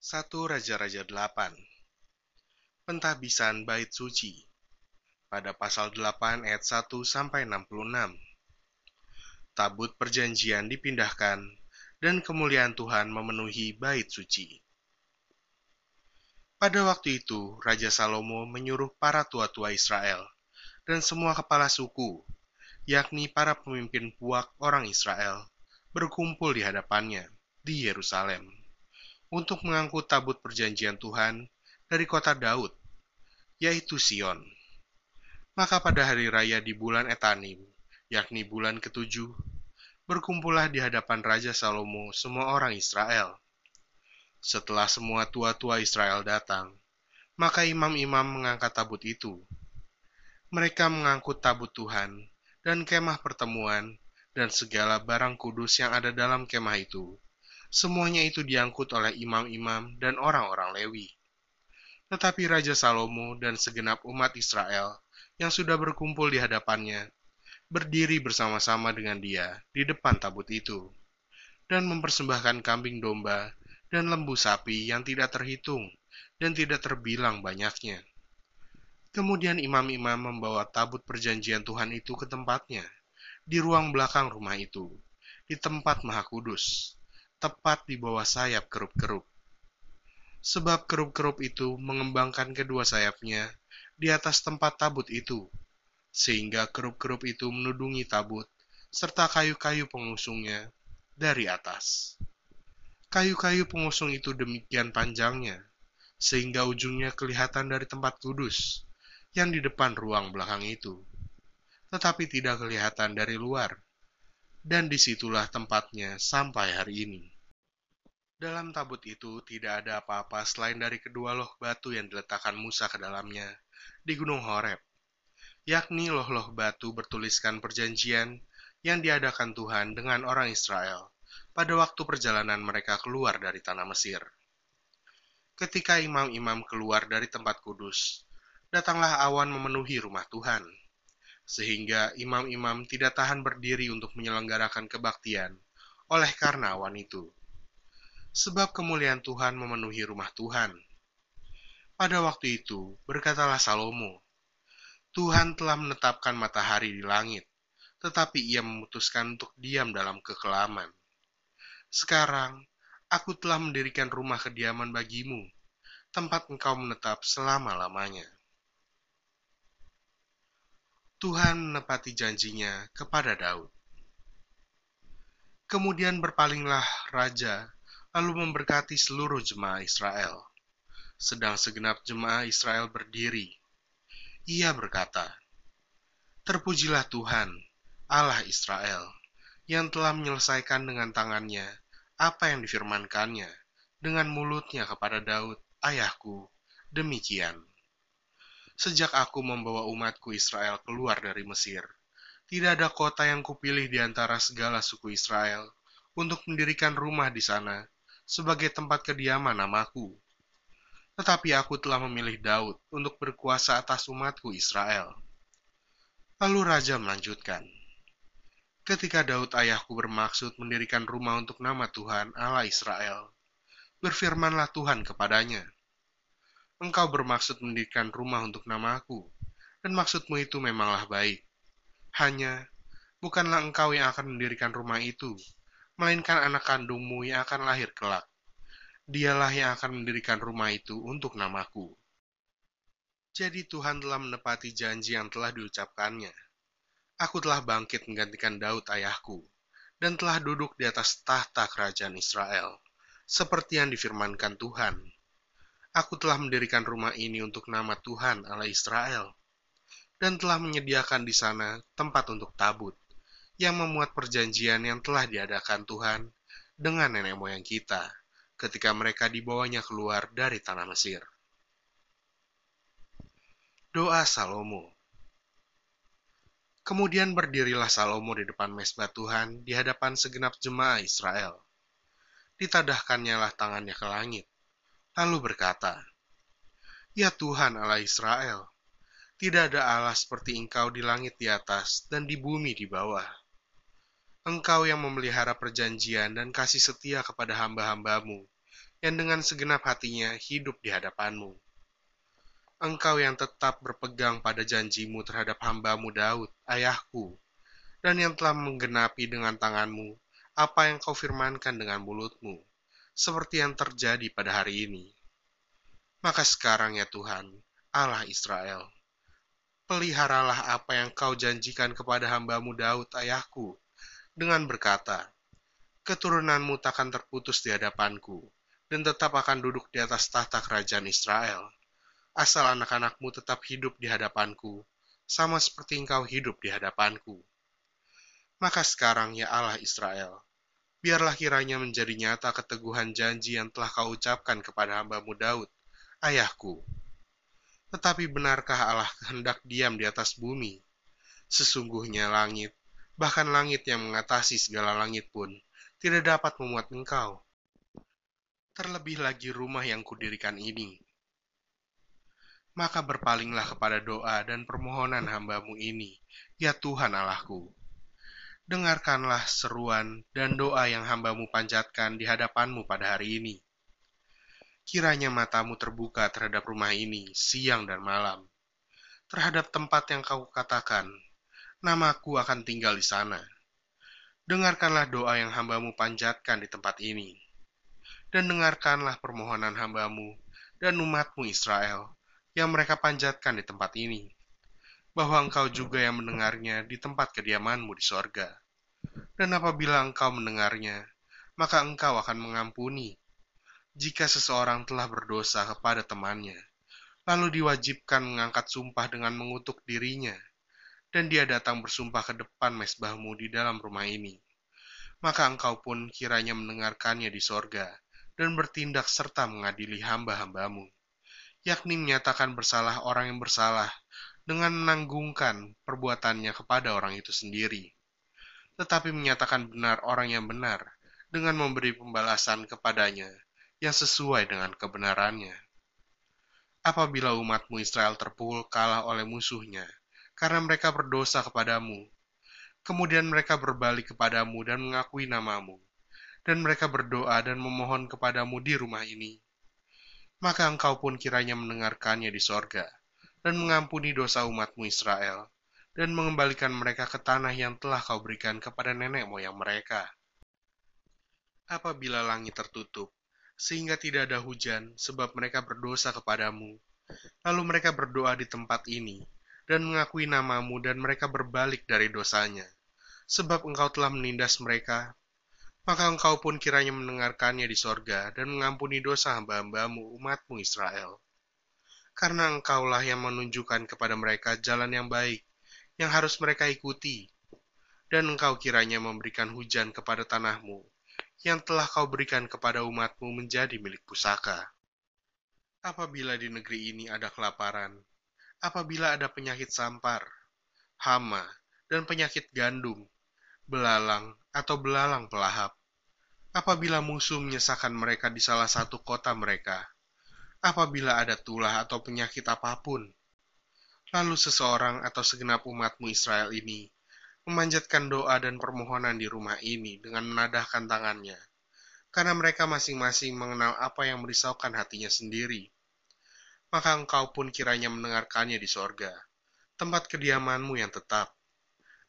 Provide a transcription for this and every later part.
1 Raja-Raja 8 Pentahbisan Bait Suci. Pada pasal 8 ayat 1 sampai 66 Tabut perjanjian dipindahkan dan kemuliaan Tuhan memenuhi bait suci. Pada waktu itu, Raja Salomo menyuruh para tua-tua Israel dan semua kepala suku, yakni para pemimpin puak orang Israel, berkumpul di hadapannya di Yerusalem untuk mengangkut tabut perjanjian Tuhan dari kota Daud, yaitu Sion. Maka pada hari raya di bulan Etanim, yakni bulan ketujuh, berkumpullah di hadapan Raja Salomo semua orang Israel. Setelah semua tua-tua Israel datang, maka imam-imam mengangkat tabut itu. Mereka mengangkut tabut Tuhan dan kemah pertemuan dan segala barang kudus yang ada dalam kemah itu Semuanya itu diangkut oleh imam-imam dan orang-orang Lewi. Tetapi Raja Salomo dan segenap umat Israel yang sudah berkumpul di hadapannya berdiri bersama-sama dengan dia di depan tabut itu dan mempersembahkan kambing domba dan lembu sapi yang tidak terhitung dan tidak terbilang banyaknya. Kemudian imam-imam membawa tabut perjanjian Tuhan itu ke tempatnya, di ruang belakang rumah itu, di tempat maha kudus, tepat di bawah sayap kerup-kerup. Sebab kerup-kerup itu mengembangkan kedua sayapnya di atas tempat tabut itu, sehingga kerup-kerup itu menudungi tabut serta kayu-kayu pengusungnya dari atas. Kayu-kayu pengusung itu demikian panjangnya, sehingga ujungnya kelihatan dari tempat kudus yang di depan ruang belakang itu, tetapi tidak kelihatan dari luar dan di situlah tempatnya sampai hari ini. Dalam tabut itu tidak ada apa-apa selain dari kedua loh batu yang diletakkan Musa ke dalamnya di Gunung Horeb, yakni loh-loh batu bertuliskan perjanjian yang diadakan Tuhan dengan orang Israel pada waktu perjalanan mereka keluar dari tanah Mesir. Ketika imam-imam keluar dari tempat kudus, datanglah awan memenuhi rumah Tuhan sehingga imam-imam tidak tahan berdiri untuk menyelenggarakan kebaktian oleh karena awan itu. Sebab kemuliaan Tuhan memenuhi rumah Tuhan. Pada waktu itu, berkatalah Salomo, Tuhan telah menetapkan matahari di langit, tetapi ia memutuskan untuk diam dalam kekelaman. Sekarang, aku telah mendirikan rumah kediaman bagimu, tempat engkau menetap selama-lamanya. Tuhan menepati janjinya kepada Daud. Kemudian berpalinglah raja, lalu memberkati seluruh jemaah Israel. Sedang segenap jemaah Israel berdiri. Ia berkata, Terpujilah Tuhan, Allah Israel, yang telah menyelesaikan dengan tangannya apa yang difirmankannya dengan mulutnya kepada Daud, ayahku, demikian sejak aku membawa umatku Israel keluar dari Mesir. Tidak ada kota yang kupilih di antara segala suku Israel untuk mendirikan rumah di sana sebagai tempat kediaman namaku. Tetapi aku telah memilih Daud untuk berkuasa atas umatku Israel. Lalu raja melanjutkan, Ketika Daud ayahku bermaksud mendirikan rumah untuk nama Tuhan Allah Israel, berfirmanlah Tuhan kepadanya, engkau bermaksud mendirikan rumah untuk namaku, dan maksudmu itu memanglah baik. Hanya, bukanlah engkau yang akan mendirikan rumah itu, melainkan anak kandungmu yang akan lahir kelak. Dialah yang akan mendirikan rumah itu untuk namaku. Jadi Tuhan telah menepati janji yang telah diucapkannya. Aku telah bangkit menggantikan Daud ayahku, dan telah duduk di atas tahta kerajaan Israel, seperti yang difirmankan Tuhan Aku telah mendirikan rumah ini untuk nama Tuhan Allah Israel, dan telah menyediakan di sana tempat untuk tabut, yang memuat perjanjian yang telah diadakan Tuhan dengan nenek moyang kita ketika mereka dibawanya keluar dari tanah Mesir. Doa Salomo Kemudian berdirilah Salomo di depan mesbah Tuhan di hadapan segenap jemaah Israel. Ditadahkannya lah tangannya ke langit, lalu berkata, Ya Tuhan Allah Israel, tidak ada Allah seperti engkau di langit di atas dan di bumi di bawah. Engkau yang memelihara perjanjian dan kasih setia kepada hamba-hambamu, yang dengan segenap hatinya hidup di hadapanmu. Engkau yang tetap berpegang pada janjimu terhadap hambamu Daud, ayahku, dan yang telah menggenapi dengan tanganmu apa yang kau firmankan dengan mulutmu, seperti yang terjadi pada hari ini. Maka sekarang ya Tuhan, Allah Israel, peliharalah apa yang kau janjikan kepada hambamu Daud ayahku, dengan berkata, keturunanmu takkan terputus di hadapanku, dan tetap akan duduk di atas tahta kerajaan Israel. Asal anak-anakmu tetap hidup di hadapanku, sama seperti engkau hidup di hadapanku. Maka sekarang ya Allah Israel, biarlah kiranya menjadi nyata keteguhan janji yang telah kau ucapkan kepada hambamu Daud, ayahku. Tetapi benarkah Allah hendak diam di atas bumi? Sesungguhnya langit, bahkan langit yang mengatasi segala langit pun, tidak dapat memuat engkau. Terlebih lagi rumah yang kudirikan ini. Maka berpalinglah kepada doa dan permohonan hambamu ini, ya Tuhan Allahku dengarkanlah seruan dan doa yang hambamu panjatkan di hadapanmu pada hari ini. Kiranya matamu terbuka terhadap rumah ini siang dan malam, terhadap tempat yang kau katakan, namaku akan tinggal di sana. Dengarkanlah doa yang hambamu panjatkan di tempat ini, dan dengarkanlah permohonan hambamu dan umatmu Israel yang mereka panjatkan di tempat ini bahwa engkau juga yang mendengarnya di tempat kediamanmu di sorga. Dan apabila engkau mendengarnya, maka engkau akan mengampuni. Jika seseorang telah berdosa kepada temannya, lalu diwajibkan mengangkat sumpah dengan mengutuk dirinya, dan dia datang bersumpah ke depan mesbahmu di dalam rumah ini, maka engkau pun kiranya mendengarkannya di sorga, dan bertindak serta mengadili hamba-hambamu, yakni menyatakan bersalah orang yang bersalah, dengan menanggungkan perbuatannya kepada orang itu sendiri, tetapi menyatakan benar orang yang benar dengan memberi pembalasan kepadanya yang sesuai dengan kebenarannya. Apabila umatmu Israel terpukul kalah oleh musuhnya karena mereka berdosa kepadamu, kemudian mereka berbalik kepadamu dan mengakui namamu, dan mereka berdoa dan memohon kepadamu di rumah ini, maka engkau pun kiranya mendengarkannya di sorga dan mengampuni dosa umatmu Israel, dan mengembalikan mereka ke tanah yang telah kau berikan kepada nenek moyang mereka. Apabila langit tertutup, sehingga tidak ada hujan, sebab mereka berdosa kepadamu, lalu mereka berdoa di tempat ini, dan mengakui namamu, dan mereka berbalik dari dosanya, sebab engkau telah menindas mereka, maka engkau pun kiranya mendengarkannya di sorga, dan mengampuni dosa hamba-hambamu, umatmu Israel karena engkaulah yang menunjukkan kepada mereka jalan yang baik, yang harus mereka ikuti. Dan engkau kiranya memberikan hujan kepada tanahmu, yang telah kau berikan kepada umatmu menjadi milik pusaka. Apabila di negeri ini ada kelaparan, apabila ada penyakit sampar, hama, dan penyakit gandum, belalang atau belalang pelahap, apabila musuh menyesakan mereka di salah satu kota mereka, apabila ada tulah atau penyakit apa pun. Lalu seseorang atau segenap umatmu Israel ini memanjatkan doa dan permohonan di rumah ini dengan menadahkan tangannya, karena mereka masing-masing mengenal apa yang merisaukan hatinya sendiri. Maka engkau pun kiranya mendengarkannya di sorga, tempat kediamanmu yang tetap,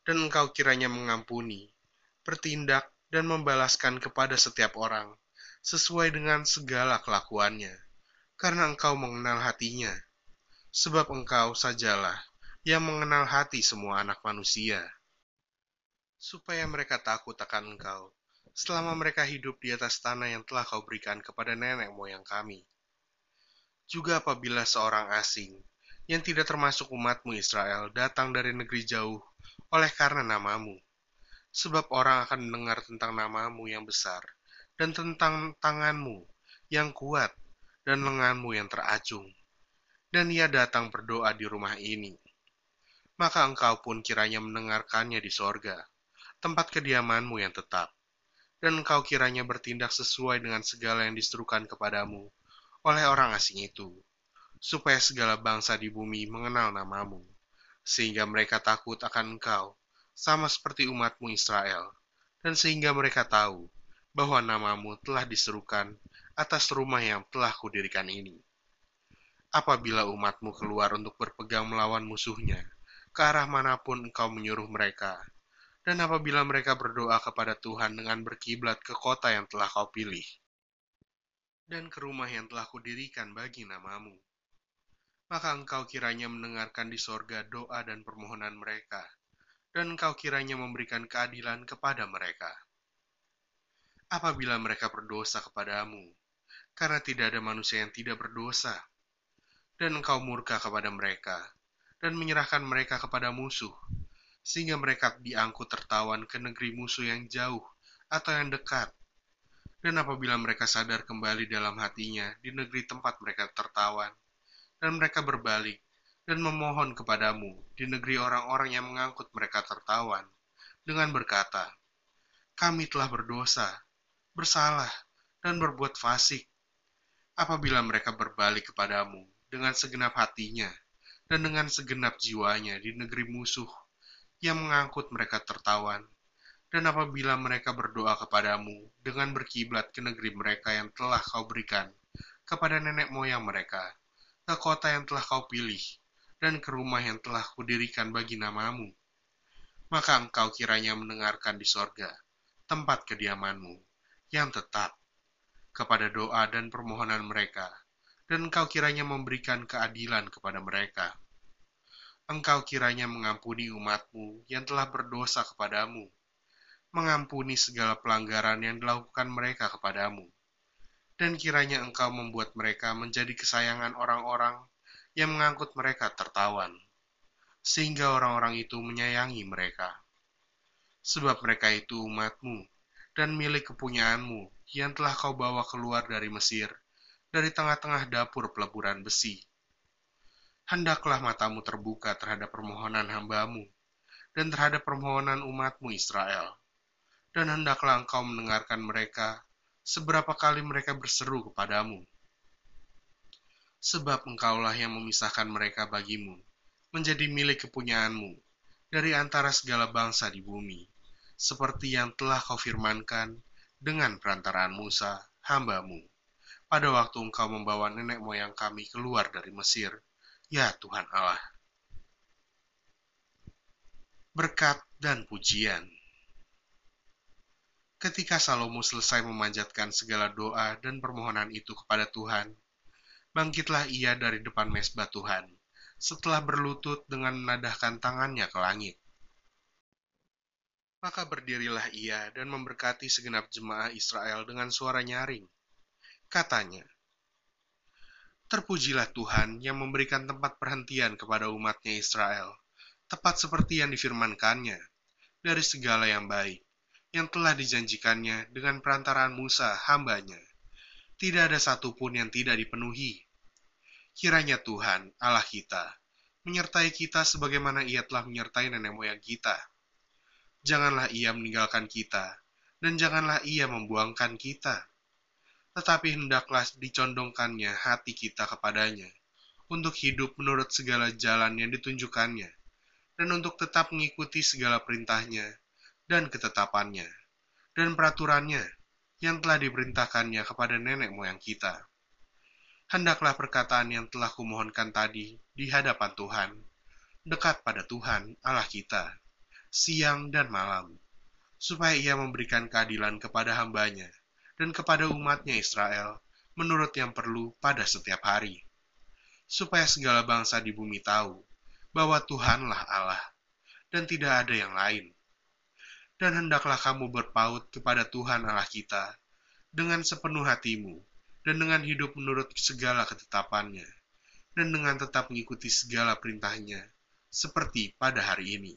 dan engkau kiranya mengampuni, bertindak, dan membalaskan kepada setiap orang, sesuai dengan segala kelakuannya karena engkau mengenal hatinya, sebab engkau sajalah yang mengenal hati semua anak manusia, supaya mereka takut akan engkau, selama mereka hidup di atas tanah yang telah kau berikan kepada nenek moyang kami. Juga apabila seorang asing, yang tidak termasuk umatmu Israel, datang dari negeri jauh oleh karena namamu, sebab orang akan mendengar tentang namamu yang besar, dan tentang tanganmu yang kuat, dan lenganmu yang teracung. Dan ia datang berdoa di rumah ini. Maka engkau pun kiranya mendengarkannya di sorga, tempat kediamanmu yang tetap. Dan engkau kiranya bertindak sesuai dengan segala yang diserukan kepadamu oleh orang asing itu, supaya segala bangsa di bumi mengenal namamu, sehingga mereka takut akan engkau, sama seperti umatmu Israel, dan sehingga mereka tahu bahwa namamu telah diserukan atas rumah yang telah kudirikan ini. Apabila umatmu keluar untuk berpegang melawan musuhnya, ke arah mana pun engkau menyuruh mereka, dan apabila mereka berdoa kepada Tuhan dengan berkiblat ke kota yang telah kau pilih, dan ke rumah yang telah kudirikan bagi namamu, maka engkau kiranya mendengarkan di sorga doa dan permohonan mereka, dan engkau kiranya memberikan keadilan kepada mereka. Apabila mereka berdosa kepadamu, karena tidak ada manusia yang tidak berdosa. Dan engkau murka kepada mereka, dan menyerahkan mereka kepada musuh, sehingga mereka diangkut tertawan ke negeri musuh yang jauh atau yang dekat. Dan apabila mereka sadar kembali dalam hatinya di negeri tempat mereka tertawan, dan mereka berbalik dan memohon kepadamu di negeri orang-orang yang mengangkut mereka tertawan, dengan berkata, Kami telah berdosa, bersalah, dan berbuat fasik, apabila mereka berbalik kepadamu dengan segenap hatinya dan dengan segenap jiwanya di negeri musuh yang mengangkut mereka tertawan, dan apabila mereka berdoa kepadamu dengan berkiblat ke negeri mereka yang telah kau berikan kepada nenek moyang mereka, ke kota yang telah kau pilih, dan ke rumah yang telah kudirikan bagi namamu, maka engkau kiranya mendengarkan di sorga, tempat kediamanmu, yang tetap, kepada doa dan permohonan mereka, dan engkau kiranya memberikan keadilan kepada mereka. Engkau kiranya mengampuni umatmu yang telah berdosa kepadamu, mengampuni segala pelanggaran yang dilakukan mereka kepadamu, dan kiranya engkau membuat mereka menjadi kesayangan orang-orang yang mengangkut mereka tertawan, sehingga orang-orang itu menyayangi mereka. Sebab mereka itu umatmu, dan milik kepunyaanmu yang telah kau bawa keluar dari Mesir, dari tengah-tengah dapur peleburan besi. Hendaklah matamu terbuka terhadap permohonan hambamu, dan terhadap permohonan umatmu Israel. Dan hendaklah engkau mendengarkan mereka seberapa kali mereka berseru kepadamu. Sebab engkaulah yang memisahkan mereka bagimu, menjadi milik kepunyaanmu, dari antara segala bangsa di bumi seperti yang telah kau firmankan dengan perantaraan Musa, hambamu, pada waktu engkau membawa nenek moyang kami keluar dari Mesir, ya Tuhan Allah. Berkat dan pujian. Ketika Salomo selesai memanjatkan segala doa dan permohonan itu kepada Tuhan, bangkitlah ia dari depan mesbah Tuhan, setelah berlutut dengan menadahkan tangannya ke langit maka berdirilah ia dan memberkati segenap jemaah Israel dengan suara nyaring. Katanya, Terpujilah Tuhan yang memberikan tempat perhentian kepada umatnya Israel, tepat seperti yang difirmankannya, dari segala yang baik, yang telah dijanjikannya dengan perantaraan Musa, hambanya. Tidak ada satupun yang tidak dipenuhi. Kiranya Tuhan, Allah kita, menyertai kita sebagaimana ia telah menyertai nenek moyang kita janganlah ia meninggalkan kita, dan janganlah ia membuangkan kita. Tetapi hendaklah dicondongkannya hati kita kepadanya, untuk hidup menurut segala jalan yang ditunjukkannya, dan untuk tetap mengikuti segala perintahnya dan ketetapannya, dan peraturannya yang telah diperintahkannya kepada nenek moyang kita. Hendaklah perkataan yang telah kumohonkan tadi di hadapan Tuhan, dekat pada Tuhan Allah kita siang dan malam, supaya ia memberikan keadilan kepada hambanya dan kepada umatnya Israel menurut yang perlu pada setiap hari, supaya segala bangsa di bumi tahu bahwa Tuhanlah Allah dan tidak ada yang lain. Dan hendaklah kamu berpaut kepada Tuhan Allah kita dengan sepenuh hatimu dan dengan hidup menurut segala ketetapannya dan dengan tetap mengikuti segala perintahnya seperti pada hari ini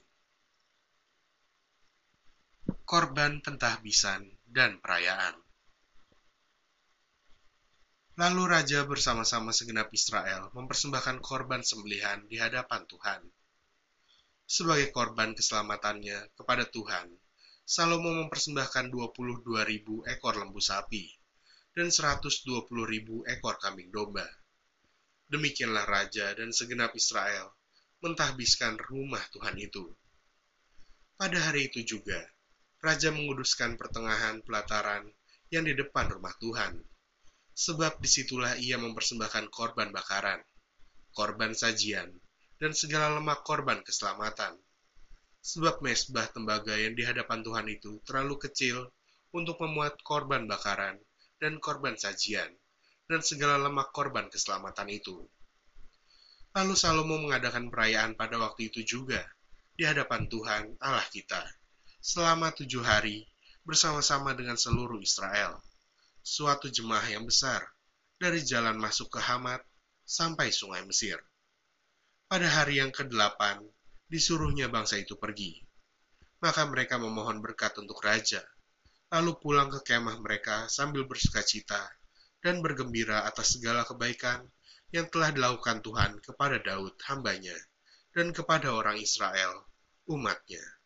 korban pentahbisan, dan perayaan. Lalu raja bersama-sama segenap Israel mempersembahkan korban sembelihan di hadapan Tuhan. Sebagai korban keselamatannya kepada Tuhan, Salomo mempersembahkan 22.000 ekor lembu sapi dan 120.000 ekor kambing domba. Demikianlah raja dan segenap Israel mentahbiskan rumah Tuhan itu. Pada hari itu juga, raja menguduskan pertengahan pelataran yang di depan rumah Tuhan. sebab di situlah ia mempersembahkan korban bakaran, korban sajian, dan segala lemak korban keselamatan. Sebab mesbah tembaga yang di hadapan Tuhan itu terlalu kecil untuk memuat korban bakaran dan korban sajian, dan segala lemak korban keselamatan itu. Lalu Salomo mengadakan perayaan pada waktu itu juga di hadapan Tuhan Allah kita selama tujuh hari bersama-sama dengan seluruh Israel. Suatu jemaah yang besar dari jalan masuk ke Hamat sampai sungai Mesir. Pada hari yang ke-8, disuruhnya bangsa itu pergi. Maka mereka memohon berkat untuk raja, lalu pulang ke kemah mereka sambil bersuka cita dan bergembira atas segala kebaikan yang telah dilakukan Tuhan kepada Daud hambanya dan kepada orang Israel, umatnya.